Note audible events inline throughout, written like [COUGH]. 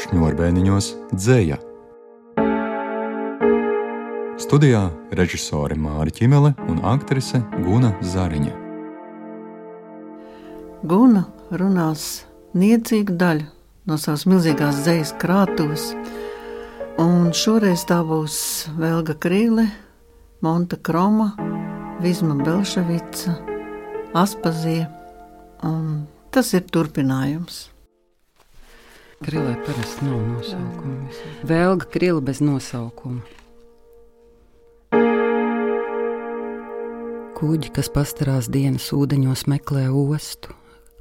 Šņurbēniņos dzēja. Studijā režisore Māra Čimele un aktrise Guna Zariņa. Guna runās niecīgu daļu no savas milzīgās dzīslas krātuves, un šoreiz tā būs Velga Krīle, Monta Kroma, Vizma Belševica, Aspazija, un tas ir turpinājums. Krilē parasti nav nosaukuma. Vēlga krila bez nosaukuma. Kuģi, kas pastarās dienas ūdeņos, meklē ostu.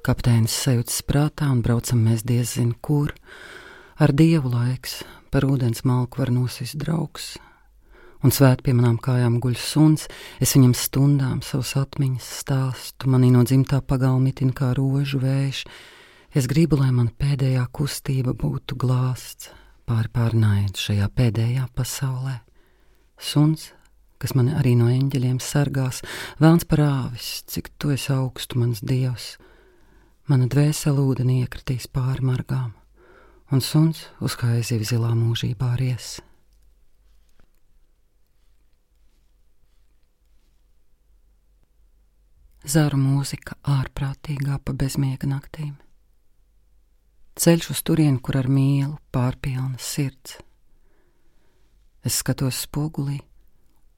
Kapteinis sajūtas prātā un braucam mēs diezin kur. Ar dievu laiks par ūdens malku var nosist draugs. Un svēt pie manām kājām guļ suns, es viņam stundām savus atmiņas stāstu, manī no dzimtā pagalmitin kā rožu vējš, Es gribu, lai mana pēdējā kustība būtu glāsts pāri pārnājot šajā pēdējā pasaulē. Suns, kas mani arī no eņģeļiem sargās, vēlns par āvis, cik tu esi augstu, mans dievs. Mana dvēsele ūdenī iekritīs pāri margām, un suns uz kā aiziv zilā mūžībā ries. Zāru mūzika ārprātīgā pa bezmiega naktīm ceļš uz turieni, kur ar mīlu pārpilna sirds. Es skatos spogulī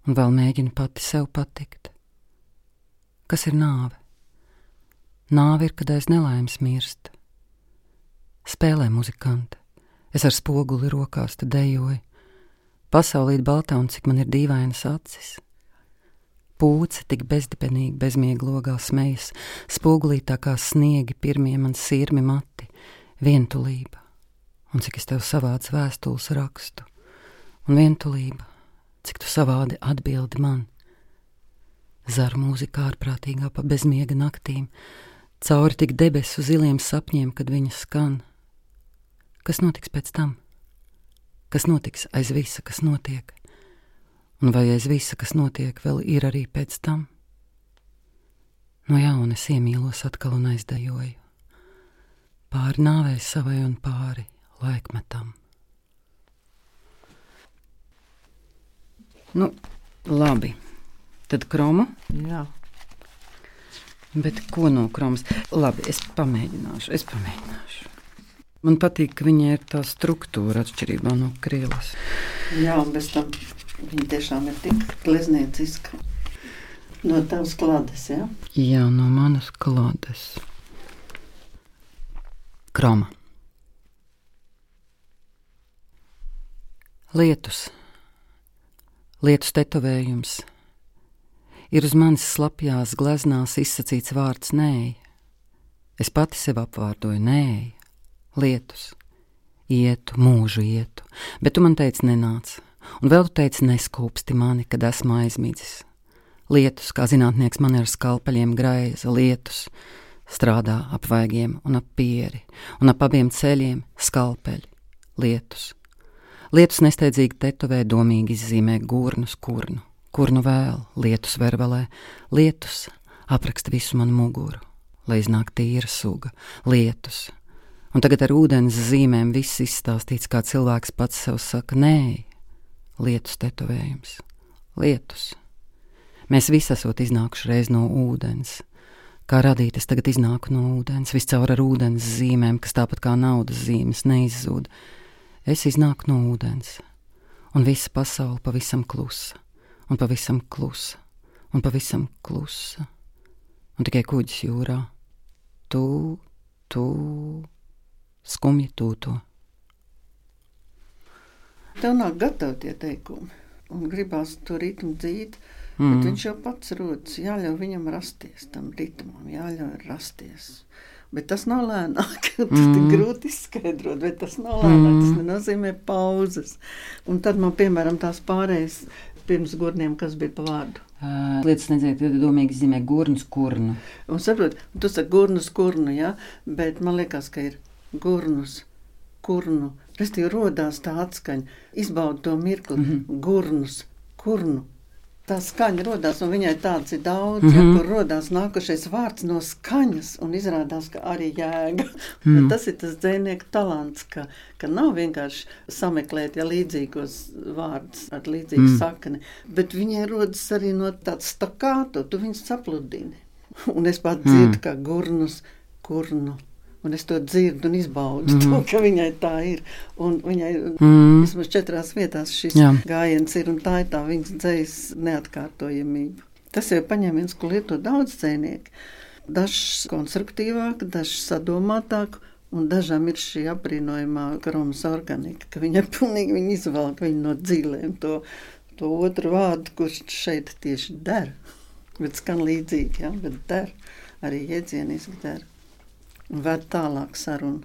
un vēl mēģinu pati sev patikt. Kas ir nāve? Nāve ir, kad aiz nelaimes mirst. Spēlē muzikante, es ar spoguli rokās te dejoju, pasaulīt baltā un cik man ir dīvainas acis. Pūce tik bezdibenīgi bezmiega logā smejas, spogulī tā kā sniegi pirmie man sirmi mati, vientulība, un cik es tev savāds vēstules rakstu, un vientulība, cik tu savādi atbildi man. Zara mūzika ārprātīgā pa bezmiega naktīm, cauri tik debesu ziliem sapņiem, kad viņa skan. Kas notiks pēc tam? Kas notiks aiz visa, kas notiek? Un vai aiz visa, kas notiek, vēl ir arī pēc tam? No jauna es iemīlos atkal un aizdejoju pāri nāvei savai un pāri laikmetam. Nu, labi. Tad kroma. Jā. Bet ko no kromas? Labi, es pamēģināšu. Es pamēģināšu. Man patīk, ka viņai ir tā struktūra atšķirībā no krīlas. Jā, un bez tam viņa tiešām ir tik gleznieciska. No tavas klādes, jā? Jā, no manas klādes. Kroma. Lietus, lietus tetovējums. Ir uz manis slapjās gleznās izsacīts vārds nē. Es pati sev apvārdoju nē, lietus, ietu, mūžu ietu, bet tu man teici nenāc, un vēl tu teici neskūpsti mani, kad esmu aizmidzis. Lietus, kā zinātnieks man ir skalpeļiem graiza, lietus, strādā ap vaigiem un ap pieri, un ap abiem ceļiem skalpeļi, lietus. Lietus nesteidzīgi tetovē, domīgi izzīmē gurnus, kurnu, kurnu vēl, lietus vervelē, lietus apraksta visu manu muguru, lai iznāk tīra suga, lietus. Un tagad ar ūdens zīmēm viss izstāstīts, kā cilvēks pats sev saka, nē, lietus tetovējums, lietus. Mēs visi esam iznākuši reiz no ūdens, Kā radīt, es tagad iznāku no ūdens, viscaur ar ūdens zīmēm, kas tāpat kā naudas zīmes neizzūd. Es iznāku no ūdens, un visa pasaule pavisam klusa, un pavisam klusa, un pavisam klusa, un tikai kuģis jūrā. Tu, tu, skumji tūto. Tev nāk gatavi tie teikumi, un gribās to ritmu dzīt. Mm. Bet viņš jau pats rodas, jāļauj viņam rasties, tam ritmam, jāļauj rasties. Bet tas nav lēnāk. [LAUGHS] tas mm. ir grūti izskaidrot, bet tas nav lēnāk. Mm. Tas nenozīmē pauzes. Un tad man, piemēram, tās pārējas pirms gurniem, kas bija pa vārdu. Uh, lietas nezinu, tad domīgi zīmē gurnus, kurnu. Un saprot, tu saki gurnus, kurnu, jā, ja? bet man liekas, ka ir gurnus, kurnu. Restīvi rodās tā atskaņa, izbauda to mirkli, mm -hmm. gurnus, kurnu tā skaņa radās, un viņai tāds ir daudz, Mhm. mm -hmm. ja, kur radās nākošais vārds no skaņas, un izrādās, ka arī jēga. [LAUGHS] Mhm. Mm. Tas ir tas dzinieka talants, ka, ka nav vienkārši sameklēt ja, līdzīgos vārdus ar līdzīgu Mm. sakni, bet viņai rodas arī no tāda stakāta, tu viņus sapludini. [LAUGHS] Un es pat dzirdu, Mm. kā gurnus, kurnu. Un es to dzirdu un izbaudu, mm. -hmm. [LAUGHS] to, ka viņai tā ir. Un viņai Mm. vismaz četrās vietās šis Jā. Gājiens ir, un tā ir tā viņas dzīslas neatkārtojamība. Tas ir paņēmiens, ko lieto daudz dzēnieki. Dažs konstruktīvāk, dažs sadomātāk, un dažām ir šī apbrīnojamā kromas organika, ka viņa [LAUGHS] pilnīgi viņa izvelk viņu no dzīvēm to, to otru vārdu, kurš šeit tieši der. Bet skan līdzīgi, ja? bet der arī jēdzieniski der. Un ved tālāk sarunu.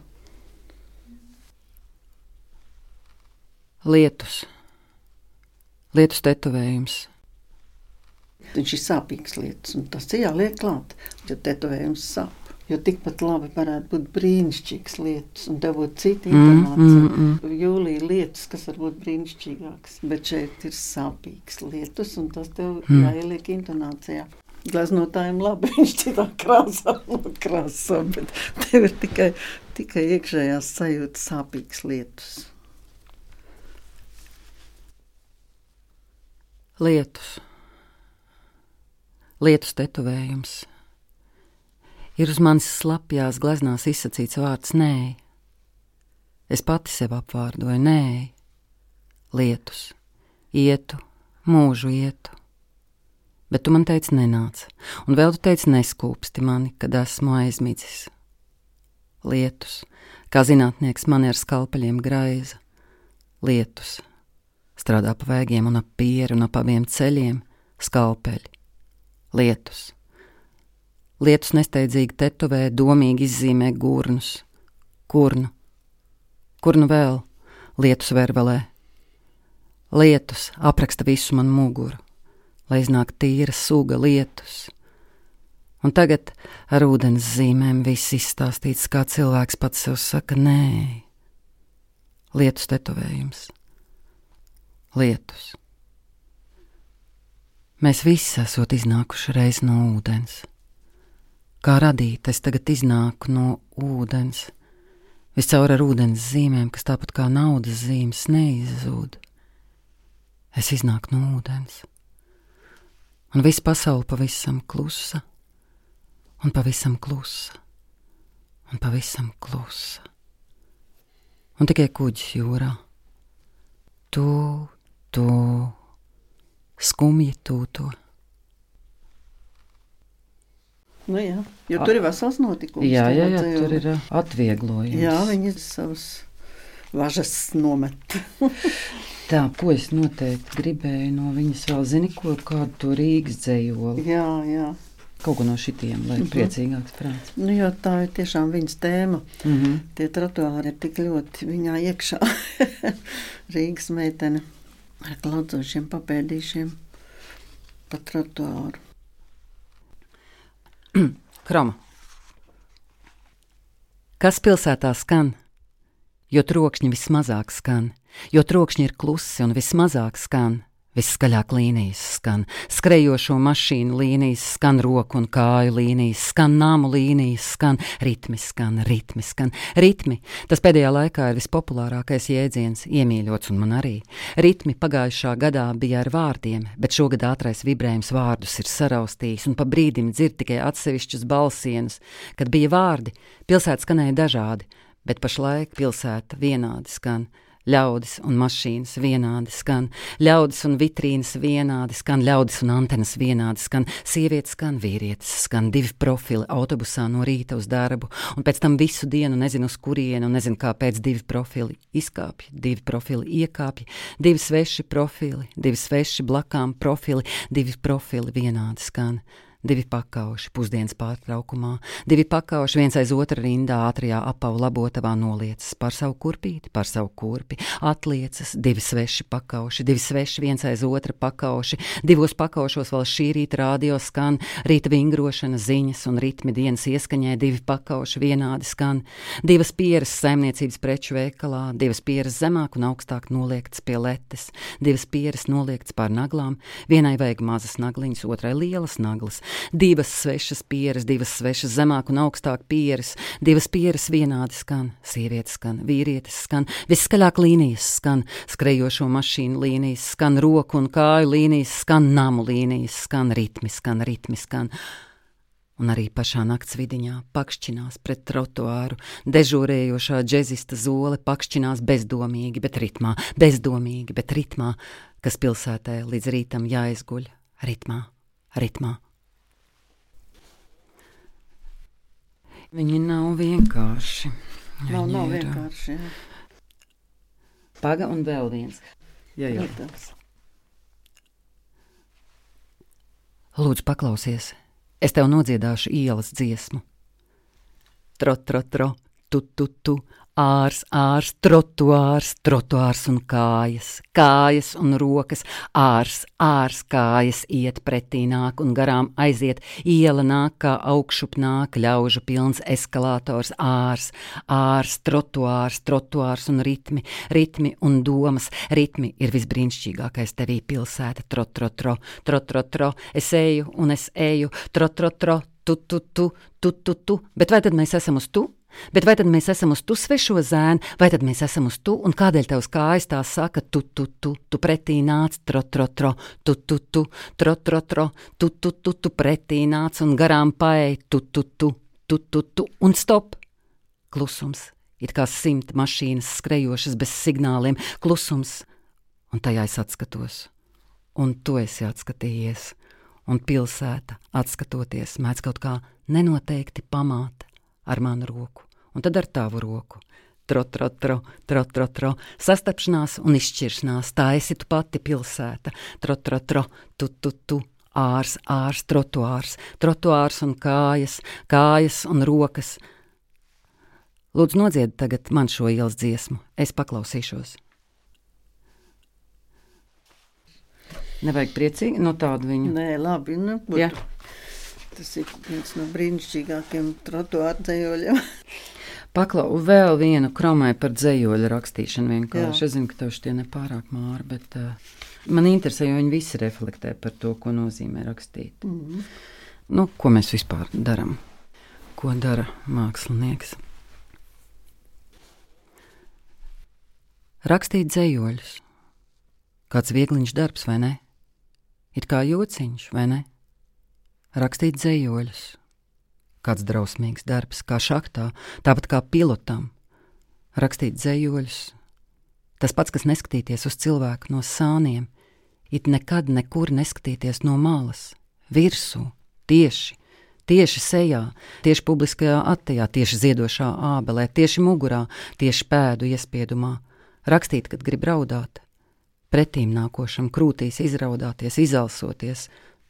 Lietus. Lietus tetovējums. Viņš ir sāpīgs lietas, un tas ir jāliek klāt, jo tetovējums sāp. Jo tikpat labi varētu būt brīnišķīgas lietas, un tev būtu cita Mm, informācija. mm, mm. Jūlija lietas, kas var būt brīnišķīgākas, bet šeit ir sāpīgas lietas, un tas tev Mm. jāieliek intonācijā. Glaznotājiem labi, [LAUGHS] viņš citā krāsā nokrāso, bet tev ir tikai, tikai iekšējās sajūtas sāpīgas lietas. Lietus. Lietus tetovējums. Ir uz manis slapjās gleznās izsacīts vārds nē. Es pati sev apvārdoju nē. Lietus, ietu, mūžu ietu. Bet tu man teici, nenāc, un vēl tu teici, neskūpsti mani, kad esmu aizmidzis. Lietus, kā zinātnieks man ir skalpeļiem graiza. Lietus, strādā pa vēgiem un ap pieru un ap abiem ceļiem - skalpeļi. Lietus. Lietus nesteidzīgi tetovē, domīgi izzīmē gurnus, kurnu, kurnu vēl, lietus vervelē. Lietus apraksta visu man muguru, lai iznāk tīra suga lietus. Un tagad ar ūdens zīmēm viss izstāstīts, kā cilvēks pats sev saka, nē, lietus tetovējums lietus. Mēs visi esam iznākuši reiz no ūdens. Kā radīt, es tagad iznāku no ūdens, viscaur ar ūdens zīmēm, kas tāpat kā naudas zīmes neizzūd. Es iznāku no ūdens, un viss pasaule pavisam klusa, un pavisam klusa, un pavisam klusa. Un tikai kuģis jūrā. Tu, tu, skumji tūto. Nu, jā, jo tur ir vesels notikums. Jā, jā, jā, tur ir ā, atvieglojums. Jā, viņi savus važas nomet. [LAUGHS] Tā, ko es noteikti gribēju no viņas vēl, zini, ko kādu to Rīgas dzējoli. jā, jā. Kaut ko no šitiem, lai Mhm. priecīgāks prāts. Nu, jo tā ir tiešām viņas tēma. Mm -hmm. Tie trotuāri ir tik ļoti viņā iekšā. [LAUGHS] Rīgas meitene ar klaudzošiem papēdīšiem pa trotuāru. [CLEARS THROAT] Krama. Kas pilsētā skan? Jo trokšņi vismazāk skan, jo trokšņi ir klusi un vismazāk skan. Viskaļāk līnijas skan, skrejošo mašīnu līnijas, skan roku un kāju līnijas, skan nāmu līnijas, skan ritmi, skan ritmi, skan ritmi. Tas pēdējā laikā ir vispopulārākais jēdziens, iemīļots un man arī. Ritmi pagājušā gadā bija ar vārdiem, bet šogad ātrais vibrējums vārdus ir saraustījis un pa brīdim dzird tikai atsevišķus balsienus. Kad bija vārdi, pilsēta skanēja dažādi, bet pašlaik pilsēta vienādi skan. Ļaudis un mašīnas vienādi skan, ļaudis un vitrīnas vienādi skan, ļaudis un antenas vienādi skan, sievietes skan, vīrietis skan, divi profili autobusā no rīta uz darbu, un pēc tam visu dienu nezinu uz kurienu, un nezinu kāpēc divi profili izkāpj, divi profili iekāpj, divi sveši profili, divi sveši blakām profili, divi profili vienādi skan. Divi pakauši pusdienas pārtraukumā, divi pakauši viens aiz otra rindā ātrijā apavu labotavā noliecas par savu kurpīti, par savu kurpi, atliecas divi sveši pakauši, divi sveši viens aiz otra pakauši, divos pakaušos vēl šī rīta rādio skan, rīta vingrošana, ziņas un ritmi dienas ieskaņē, divi pakauši vienādi skan, divas pieras saimniecības preču veikalā, divas pieras zemāk un augstāk noliektas pie letes, divas pieras noliektas pār naglām, vienai vajag mazas nagliņas, otrai lielas naglas, divas svešas pieres, divas svešas zemāk un augstāk pieres, divas pieres vienādi skan, sievietes skan, vīrietis skan, viskaļāk līnijas skan, skrejošo mašīnu līnijas skan, roku un kāju līnijas skan, namu līnijas skan, ritmi skan, ritmi skan. Un arī pašā nakts vidiņā pakšķinās pret trotuāru, dežūrējošā džezista zole pakšķinās bezdomīgi, bet ritmā, bezdomīgi, bet ritmā, kas pilsētē līdz rītam jāizguļ, ritmā, ritmā. Viņi nav vienkārši. Nav, Viņi nav ir, vienkārši. Jā. Paga un vēl viens. Jā, jā. Protams. Lūdzu, paklausies, es tev nodziedāšu ielas dziesmu. Tro, tro, tro, tu, tu, tu, Ārs, ārs, trotuārs, trotuārs un kājas, kājas un rokas, ārs, ārs, kājas iet pretī nāk un garām aiziet, iela nāk kā augšup nāk, ļaužu pilns eskalātors, ārs, ārs, trotuārs, trotuārs un ritmi, ritmi un domas, ritmi ir visbrīnišķīgākais tevī pilsēta, tro, tro, tro, tro, tro, tro, es eju un es eju, tro, tro, tro, tu, tu, tu, tu, tu, tu, bet vai tad mēs esam uz tu? Bet vai tad mēs esam uz tu svešo zēnu, vai tad mēs esam uz tu, un kādēļ tavs kājas tā saka, tu, tu, tu, tu pretī nāc, tro, tro, tro, tu, tu, tu, tro, tro, tro, tu, tu, tu, tu pretī nāc, un garām paēj, tu, tu, tu, tu, tu, tu, un stop! Klusums, it kā simt mašīnas skrejošas bez signāliem, klusums, un tajā es atskatos, un tu esi atskatījies, un pilsēta, atskatoties, mēdz kaut kā nenoteikti pamāt ar manu roku un tad ar tavu roku. Tro, tro, tro, tro, tro, tro, sastapšanās un izšķiršanās, tā esi tu pati pilsēta. Tro, tro, tro, tu, tu, tu, ārs, ārs, trotuārs, trotuārs un kājas, kājas un rokas. Lūdzu, nodzied tagad man šo ielas dziesmu, es paklausīšos. Nevajag priecīgi, no tādu viņu. Nē, labi. Nu, Jā. Tas ir viens no brīnišķīgākajiem trotuāru dzējoļiem. [LAUGHS] Paklau vēl vienu kromai par dzējoļu rakstīšanu. Vienkārši. Jā. Es zinu, ka tev šķiet nepārāk māri, bet uh, man interesē, jo viņi visi reflektē par to, ko nozīmē rakstīt. Mm. Nu, ko mēs vispār darām? Ko dara mākslinieks? Rakstīt dzējoļus. Kāds viegliņš darbs, vai ne? It kā jociņš, vai ne? Rakstīt dzējoļus. Kāds drausmīgs darbs, kā šachtā, tāpat kā pilotam. Rakstīt dzējoļus. Tas pats, kas neskatīties uz cilvēku no sāniem, it nekad nekur neskatīties no malas, virsū, tieši, tieši sejā, tieši publiskajā attējā, tieši ziedošā ābelē, tieši mugurā, tieši pēdu iespiedumā. Rakstīt, kad grib raudāt, pretīm nākošam krūtīs izraudāties, izelsoties,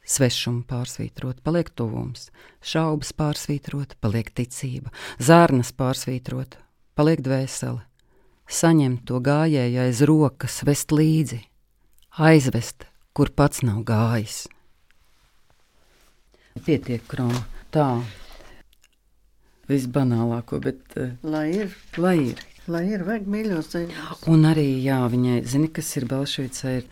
svešumu pārsvītrot, paliek tuvums, šaubas pārsvītrot, paliek ticība, zārnas pārsvītrot, paliek dvēsele, saņemt to gājēju aiz rokas, vest līdzi, aizvest, kur pats nav gājis. Pietiek, krona, tā. Visbanālāko, bet uh, Lai ir, lai ir. lai ir, vajag mīļos dzējoļus. Un arī, jā, viņai, zini, kas ir Belšvicē, ir,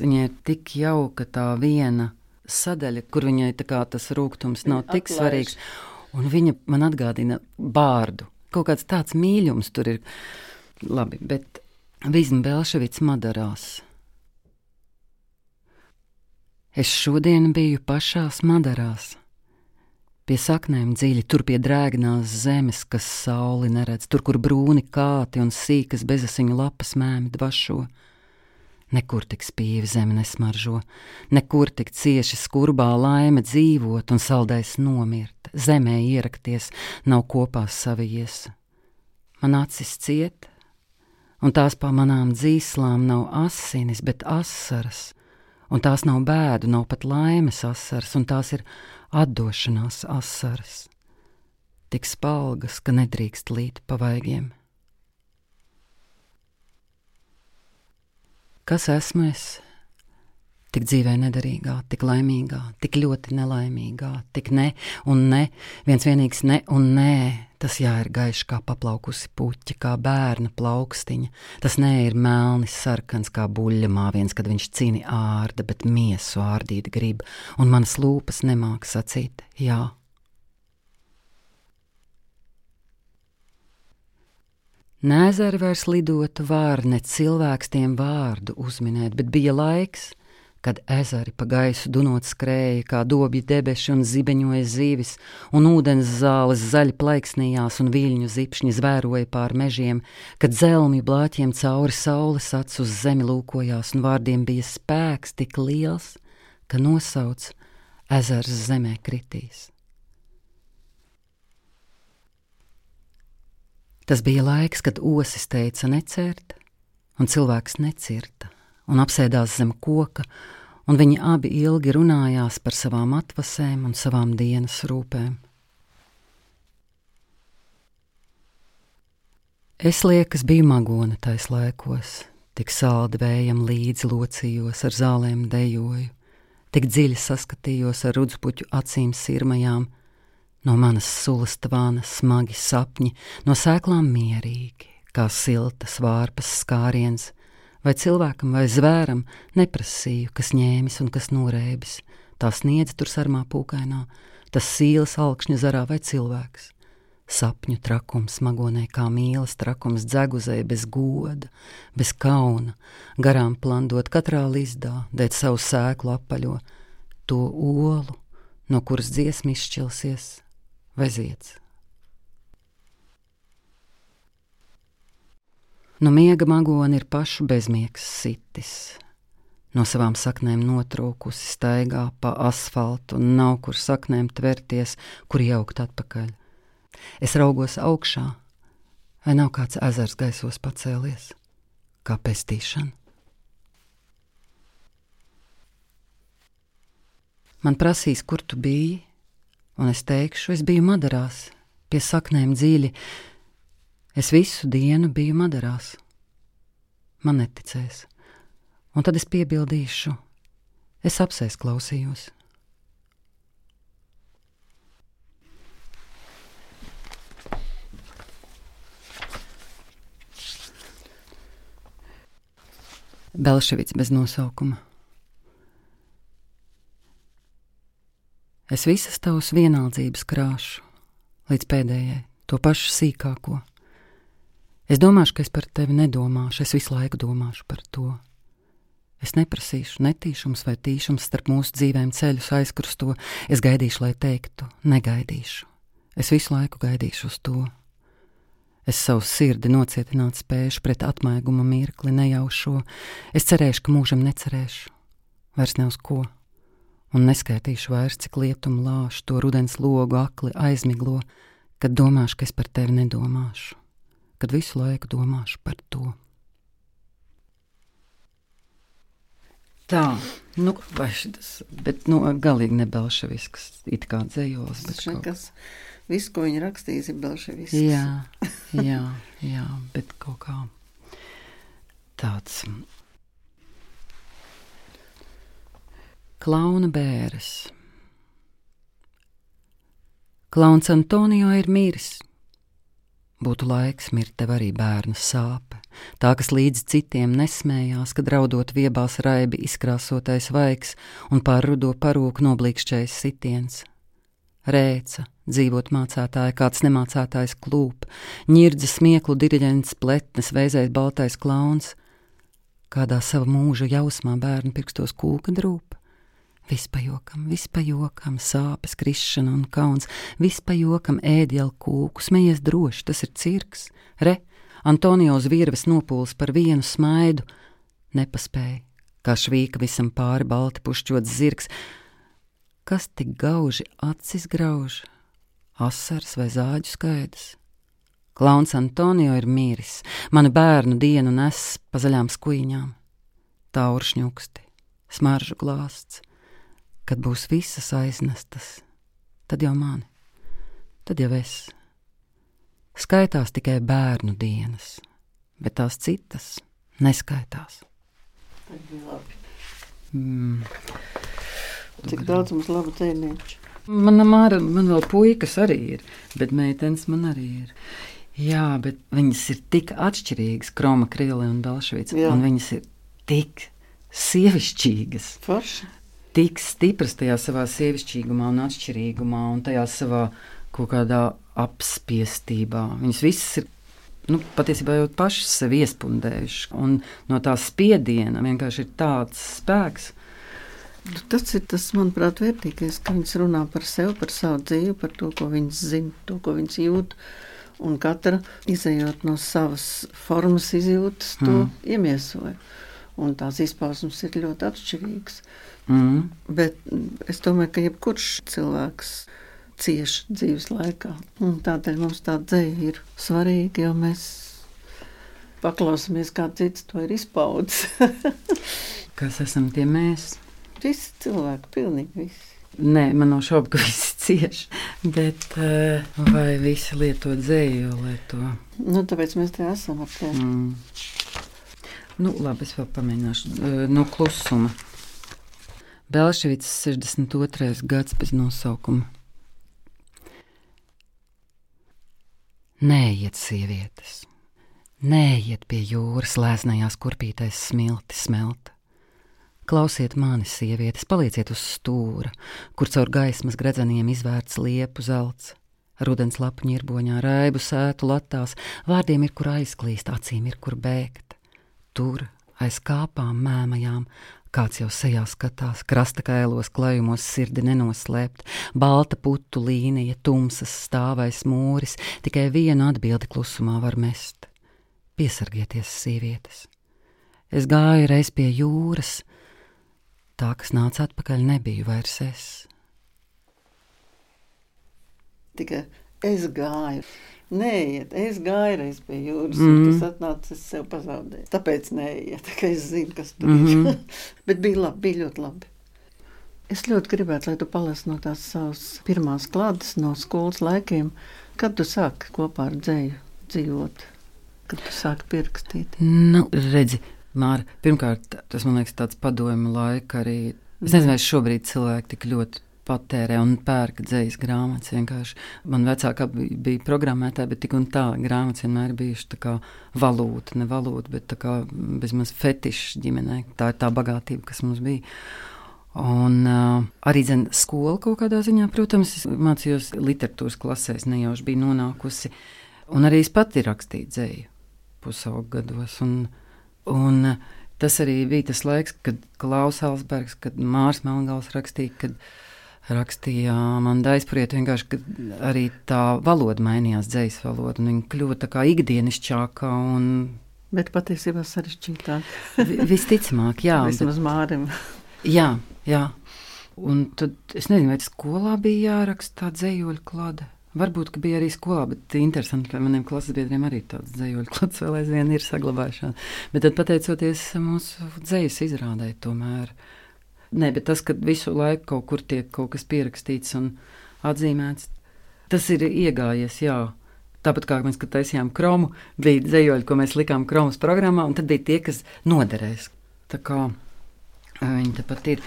viņai ir tik jauka tā viena sadaļa, kur viņai kā tas rūkums nav tik Atlaiž. svarīgs. Un viņa man atgādina bārdu. Kaut kāds tāds mīlums tur ir. Labi, bet Vizma Belševits madarās. Es šodien biju pašās madarās. Pie saknēm dziļi, tur pie drēgnās zemes, kas sauli neredz, tur, kur brūni kāti un sīkas bezasiņu lapas mēmi dvašo. Nekur tik spīvi zeme nesmaržo, nekur tik cieši skurbā laime dzīvot un saldais nomirt, zemē ierakties, nav kopā savijies. Man acis ciet, un tās pa manām dzīslām nav asinis, bet asaras, un tās nav bēdu, nav pat laimes asaras, un tās ir atdošanās asaras, tik spalgas, ka nedrīkst līt pa vaigiem. Kas esmu es? tik dzīvē nederīgā, tik laimīgā, tik ļoti nelaimīgā, tik ne un ne, viens vienīgs ne un nē. Tas jā, ir gaišs kā paplaukusi puķa, kā bērna plaukstiņa. Tas nē, ir melnis, sarkans kā buļļa māviens, kad viņš cīni ārda, bet miesu ārdīt grib, un manas lūpas nemāk sacīt jā. Nēzari vairs lidotu var, ne cilvēks tiem vārdu uzminēt, bet bija laiks, kad ezeri pa gaisu dunot skrēja, kā dobji debeši un zibeņoja zīvis, un ūdens zāles zaļi plaiksnījās un viļņu zipšņi zvēroja pār mežiem, kad zelmi blāķiem cauri saules acis uz zemi lūkojās, un vārdiem bija spēks tik liels, ka nosauc ezers zemē kritīs. Tas bija laiks, kad osis teica necērt, un cilvēks necirta, un apsēdās zem koka, un viņi abi ilgi runājās par savām atvasēm un savām dienas rūpēm. Es liekas, biju magona tais laikos, tik saldi vējam līdzi locījos, ar zālēm dejoju, tik dziļi saskatījos ar rudzpuķu acīm sirmajām, no manas sulas tvāna smagi sapņi, no sēklām mierīgi, kā siltas vārpas skāriens, vai cilvēkam vai zvēram neprasīju, kas ņēmis un kas norēbis. Tā sniedz tur sarmā pūkainā, tas sīles alkšņa zarā vai cilvēks. Sapņu trakums, magonē kā mīlas trakums, dzeguzē bez goda, bez kauna, garām plandot katrā lizdā, dēt savu sēklu apaļo, to olu, no kuras dziesma izšķilsies, vai zieds. No miega magona ir pašu bezmiegs sitis. No savām saknēm notrūkusi staigā pa asfaltu, un nav kur saknēm tverties, kur jaukt atpakaļ. Es raugos augšā, vai nav kāds ezers gaisos pacēlies, kā pestīšana. Man prasīs, kur tu biji, un es teikšu, es biju Madarās, pie saknēm dziļi, Es visu dienu biju Madarās. Man neticēs, un tad es piebildīšu, es apsēs klausījos. Belševits bez nosaukuma. Es visas tavas vienaldzības krāšu līdz pēdējai, to pašu sīkāko. Es domāšu, ka es par tevi nedomāšu, es visu laiku domāšu par to. Es neprasīšu netīšums vai tīšums starp mūsu dzīvēm ceļus aizkrusto, es gaidīšu, lai teiktu, negaidīšu. Es visu laiku gaidīšu uz to. Es savu sirdi nocietināt spēšu pret atmaiguma mirkli, nejaušo, es cerēšu, ka mūžam necerēšu, vairs ne uz ko, un neskaitīšu vairs, cik lietumu lāšu to rudens logu akli aizmiglo, kad domāšu, ka es par tevi nedomāšu kad visu laiku domāšu par to. Tā, nu, vai šis, bet, nu, galīgi ne belševisks, it kā dzējos, bet kaut kas. Viss, ko viņa rakstījis, ir belševisks. Jā, jā, jā, bet kaut kā tāds. Klauna bēres. Klauns Antonio ir miris. Būtu laiks mirt tev arī bērna sāpe, tā kas līdz citiem nesmējās, kad raudot viebās raibi izkrāsotais vaigs un pār rudo parūku noblīkšķais sitiens. Rēca, dzīvot mācētāja, kāds nemācētājs klūp, ņirdza smieklu diriģents, pletnes, veizais baltais klauns, kādā sava mūža jausmā bērnu pirkstos kūka drūp. Vispajokam, vispajokam, sāpes, krišana un kauns, vispajokam ēdielu kūku, smejies droši, tas ir cirks. Re, Antonio uz virves nopūls par vienu smaidu, nepaspēja, kā švīka visam pāri balti pušķots zirgs. Kas tik gauži acis grauž, asars vai zāģu skaidrs? Klauns Antonio ir miris, manu bērnu dienu nes pa zaļām skuiņām, tauršņuksti. Smaržu glāsts, kad būs visas aiznestas, tad jau mani, tad jau es. Skaitās tikai bērnu dienas, bet tās citas neskaitās. Mm. Cik daudz mums labu tēnieču? Mana māra, man vēl puikas arī ir, bet meitenes man arī ir. Jā, bet viņas ir tik atšķirīgas, Kroma, Krievija un Belšvica. Un viņas ir tik sievišķīgas. Forši. Tik stipras tajā savā sievišķīgumā un atšķirīgumā un tajā savā kaut kādā apspiestībā. Viņas visas ir nu, patiesībā jau pašas sevi iespundējušas. Un no tā spiediena vienkārši ir tāds spēks. Nu, tas ir tas, manuprāt, vērtīgais, ka viņas runā par sevi, par savu dzīvi, par to, ko viņas zina, to, ko viņas jūt. Un katra izējot no savas formas, izjūtas, to mm. iemiesoja. Un tās izpausmes ir ļoti atšķirīgas. Mm. Bet es domāju, ka jebkurš cilvēks cieši dzīves laikā. Un tādēļ mums tā dzēja ir svarīga, jo mēs paklausāmies, kā cits to ir izpaudis. [LAUGHS] Kas esam tie mēs? Visi cilvēki, pilnīgi visi. Nē, man nav šaubu, ka visi cieši. Bet uh, vai visi lieto dzēju, lai to? Nu, tāpēc mēs te esam ar tevi. Mm. Nu, labi, es vēl pamēģināšu. Uh, no klusuma. Belševits 62. gads bez nosaukuma. Neiet, sievietes, neiet pie jūras, lēznējās kurpītais smilti smelta. Klausiet mani, sievietes, palieciet uz stūra, kur caur gaismas gredzeniem izvērts liepu zelts. Rudens lapu ņirboņā, raibu sētu latās, vārdiem ir kur aizklīst, acīm ir kur bēgt. Tur, aiz kāpām mēmajām, Kāds jau sejā skatās, krasta kailos klājumos sirdi nenoslēpt, balta putu līnija, tumsas stāvais mūris, tikai vienu atbildi klusumā var mest. Piesargieties, sievietes! Es gāju reiz pie jūras, tā, kas nāca atpakaļ, nebija vairs es. Tikai es gāju. Neiet, es gāju reiz pie jūras, mm. -hmm. tas atnāca, es sev pazaudēju. Tāpēc neiet, [LAUGHS] tā es zinu, kas tur mm -hmm. ir. [LAUGHS] Bet bija labi, bija ļoti labi. Es ļoti gribētu, lai tu palasi no tās savas pirmās klātes, no skolas laikiem, kad tu sāki kopā ar dzēju dzīvot, kad tu sāki pierakstīt. Nu, redzi, Māra, pirmkārt, tas man liekas tāds padomu laika arī. Es nezinu, vai šobrīd cilvēki tik ļoti patērē un pērk dzīslas grāmatas. Vienkārši. Man vecākā bija programmētāja, bet tik un tā grāmatas vienmēr bijuši tā kā valūta, ne valūta, bet tā kā bezmaz fetišs ģimenē. Tā ir tā bagātība, kas mums bija. Un uh, arī zin, skola kaut kādā ziņā, protams, mācījos literatūras klasēs, nejauši bija nonākusi. Un arī es pati rakstīju dzēju pusaugu gados. Un, un, tas arī bija tas laiks, kad Klaus Alsbergs, kad Mārs Melngals rakstīja, kad rakstīja Amanda aizpuriet, vienkārši, arī tā valoda mainījās, dzējas valoda, un viņa kļuva tā kā ikdienišķāka un Bet patiesībā sarežģītāk. Visticamāk, jā. Vismaz mārim. jā, jā. Un tad es nezinu, vai skolā bija jāraksta tā dzējoļu klāde. Varbūt, ka bija arī skolā, bet interesanti, ka maniem klases biedriem arī tāds dzējoļu klāts vēl aizvien ir saglabājušās. Bet tad, pateicoties mūsu dzējas izrādē, tomēr uh, Nē, bet tas, ka visu laiku kaut kur tiek kaut kas pierakstīts un atzīmēts, tas ir iegājies, jā. Tāpat kā mēs, taisījām kromu, bija dzējoļi, ko mēs likām kromas programmā, un tad bija tie, kas noderēs. Tā kā viņi tepat ir.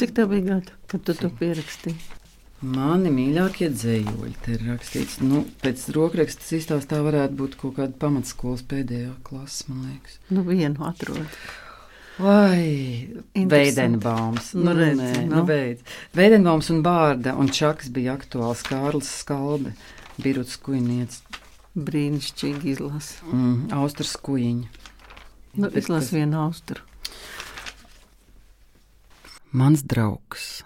Cik tev bija gadi, kad tu to pierakstīji? Mani mīļākie dzējoļi te ir rakstīts. Nu, pēc rokrakstas izstāstā varētu būt kaut kāda pamatskolas pēdējā klase, man liekas. Nu, vienu atrod. Vai Veidenbaums? Nu, redz, nē, nu. Nu, Veidenbaums un Bārda un Čaks bija aktuāls Kārlis Skalbe, Biruts Kujniec. Brīnišķīgi izlas. Mm, Austras kujiņa. Nu, izlas vienu austru. Mans draugs.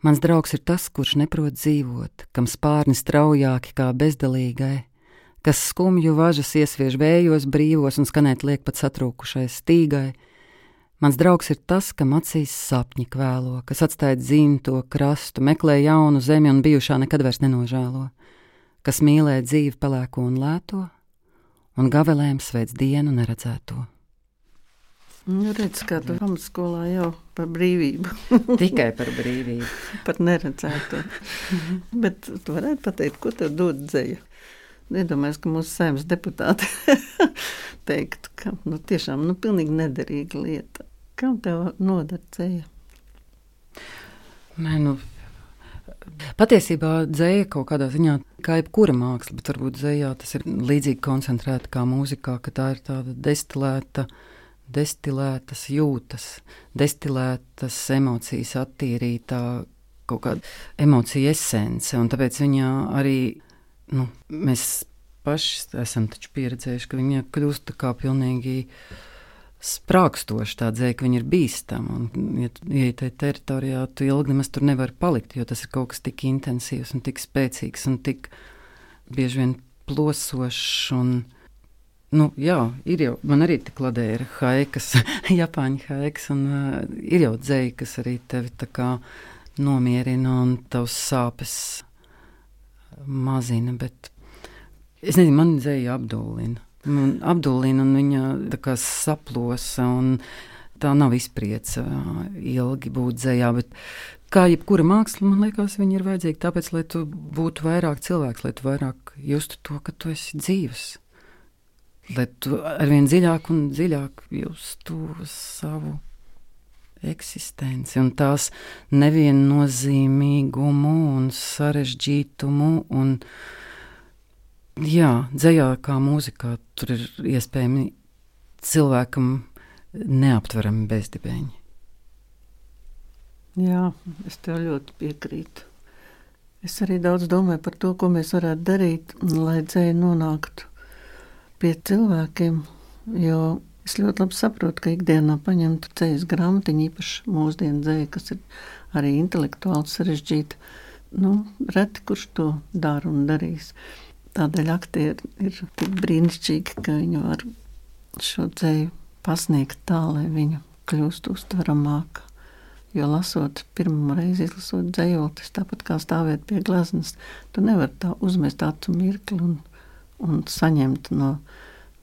Mans draugs ir tas, kurš neprot dzīvot, kam spārni straujāki kā bezdalīgai, kas skumju važas iesviež vējos brīvos un skanēt liek pat satrūkušai stīgai. Mans draugs ir tas, kam acīs sapņi kvēlo, kas atstāja dzimto krastu, meklē jaunu zemi un bijušā nekad vairs nenožēlo, kas mīlē dzīvi pelēko un lēto, un gavelēm sveic dienu neredzēto. Nu, redz, kā tu pamatskolā jau par brīvību. [LAUGHS] Tikai par brīvību. par neredzēto. [LAUGHS] Bet tu varētu pateikt, ko tev dod dzēja? Iedomājieties, ka mūsu saimnes deputāti [LAUGHS] teiktu, ka nu, tiešām nu, pilnīgi nederīga lieta. Kam tev noder dzēja? Nē, nu, Patiesībā dzēja kaut kādā ziņā, kā jebkura māksla, bet varbūt dzējā tas ir līdzīgi koncentrēta kā mūzikā, ka tā ir tāda destilēta, destilētas jūtas, destilētas emocijas attīrītā kaut kāda emocija esence, un tāpēc viņā arī, nu, mēs paši esam pieredzējuši, ka viņa kļūst kā pilnīgi sprākstoši tā dzēja, ka viņi ir bīstami. Ja ja tajā teritorijā tu ilgi nemaz tur nevari palikt, jo tas ir kaut kas tik intensīvs un tik spēcīgs un tik bieži vien plosošs. Un, nu, jā, ir jau, man arī tik ladē ir haikas, [LAUGHS] japāņu haikas, un uh, ir jau dzēja, kas arī tevi tā kā nomierina un tavs sāpes mazina, bet es nezinu, man dzēja apdulina apdulina un viņa saplosa. Un tā nav izpriece ilgi būt dzējā. Bet kā jebkura māksla, man liekas, viņa ir vajadzīga tāpēc, lai tu būtu vairāk cilvēks, lai tu vairāk justu to, ka tu esi dzīves. Lai tu arvien dziļāk un dziļāk justu savu eksistenci un tās neviennozīmīgumu un sarežģītumu un Jā, dzējā kā mūzikā tur ir iespējami cilvēkam neaptverami bezdibēņi. Jā, es tev ļoti piekrītu. Es arī daudz domāju par to, ko mēs varētu darīt, lai dzēja nonāktu pie cilvēkiem. Jo es ļoti labi saprotu, ka ikdienā paņemtu ceļu grāmatiņu, īpaši mūsdienu dzēju, kas ir arī intelektuāli sarežģīta. Nu, reti kurš to dara un darīs. Tādēļ aktieri ir tik brīnišķīgi, ka viņi var šo dzēju pasniegt tā, lai viņa kļūst uztveramāka. Jo lasot, pirmo reizi izlasot dzējoli, tāpat kā stāvēt pie gleznas, tu nevari tā uzmest acu mirkli un, un saņemt no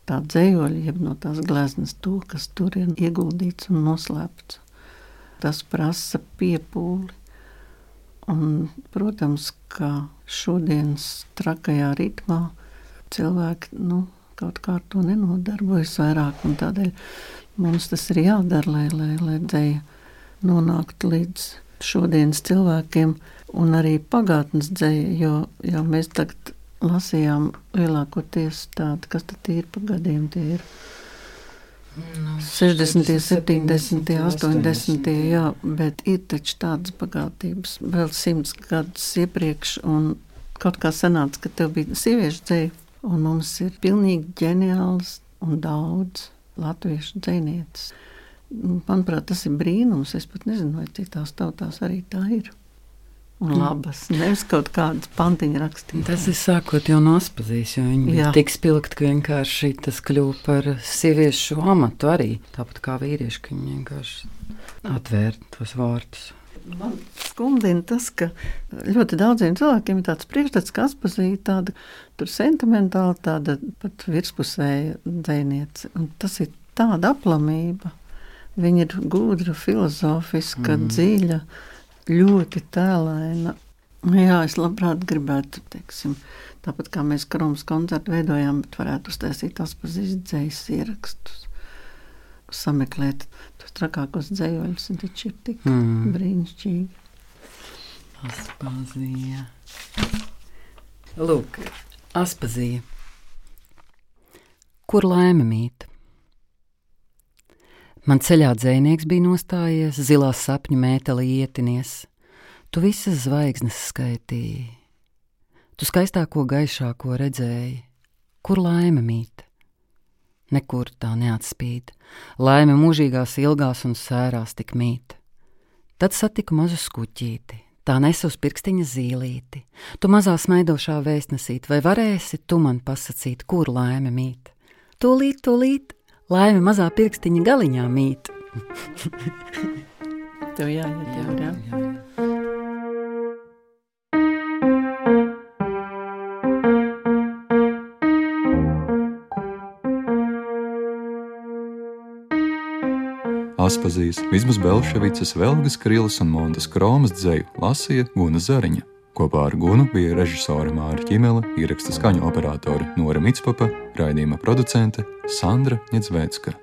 tā dzējoļa, jeb no tās gleznas to, kas tur ir ieguldīts un noslēpts. Tas prasa piepūli Un, protams, ka šodienas trakajā ritmā cilvēki nu, kaut kā ar to nenodarbojas vairāk. Tādēļ mums tas ir jādara, lai, lai, lai dzēja nonāktu līdz šodienas cilvēkiem un arī pagātnes dzēja, jo, jo mēs tagad lasījām lielākoties tādu, kas tad ir pa gadiem tie ir. No, 60, 70, 80, jā, bet ir taču tādas bagātības vēl simts gadus iepriekš, un kaut kā sanāca, ka tev bija sieviešu dzēja, un mums ir pilnīgi ģeniāls un daudz latviešu dzēnieces. Manuprāt, tas ir brīnums. Es pat nezinu, vai citās tautās arī tā ir un mm. labas. Nevis kaut kādas pantiņa rakstītas. Tas ir sākot jau no aspazīs, jo viņi Jā. tik spilgti, ka vienkārši tas kļuva par sieviešu amatu arī. Tāpat kā vīrieši, ka viņi vienkārši atvērt tos vārtus. Man skumdina tas, ka ļoti daudziem cilvēkiem ir tāds priekšstats, ka atpazīst tādu sentimentālu, tāda pat virspusēja dzēniece. Un tas ir tāda aplamība. Viņa ir gudra, filozofiska, mm. dziļa ļoti tēlaina. Jā, es labprāt gribētu, teiksim, tāpat kā mēs Kromas koncertu veidojām, bet varētu uztaisīt tās pazīstdzējas ierakstus. Sameklēt tos trakākos dzējoļus, un taču ir tik mm. brīnišķīgi. Aspazija. Lūk, aspazija. Kur laime mīt? Man ceļā dzēnieks bija nostājies, zilā sapņu mētelī ietinies. Tu visas zvaigznes skaitīji, tu skaistāko gaišāko redzēji, kur laime mīt. Nekur tā neatspīd, laime mūžīgās ilgās un sērās tik mīt. Tad satiku mazu skuķīti, tā nesu uz pirkstiņa zīlīti. Tu mazā smaidošā vēstnesīt, vai varēsi tu man pasakīt, kur laime mīt? Tūlīt, tūlīt, laime mazā pirkstiņa galiņā mīt. [LAUGHS] Tev jāiet, jā, jā. jā. Aspazijas, Vismas Belševicas, Velgas Krilas un Montas Kromas dzēju lasīja Guna Zariņa. Kopā ar Gunu bija režisore Māra Čimela, ieraksta skaņu operātori Nora Mitspapa, raidījuma producente Sandra Ņetsvēcka.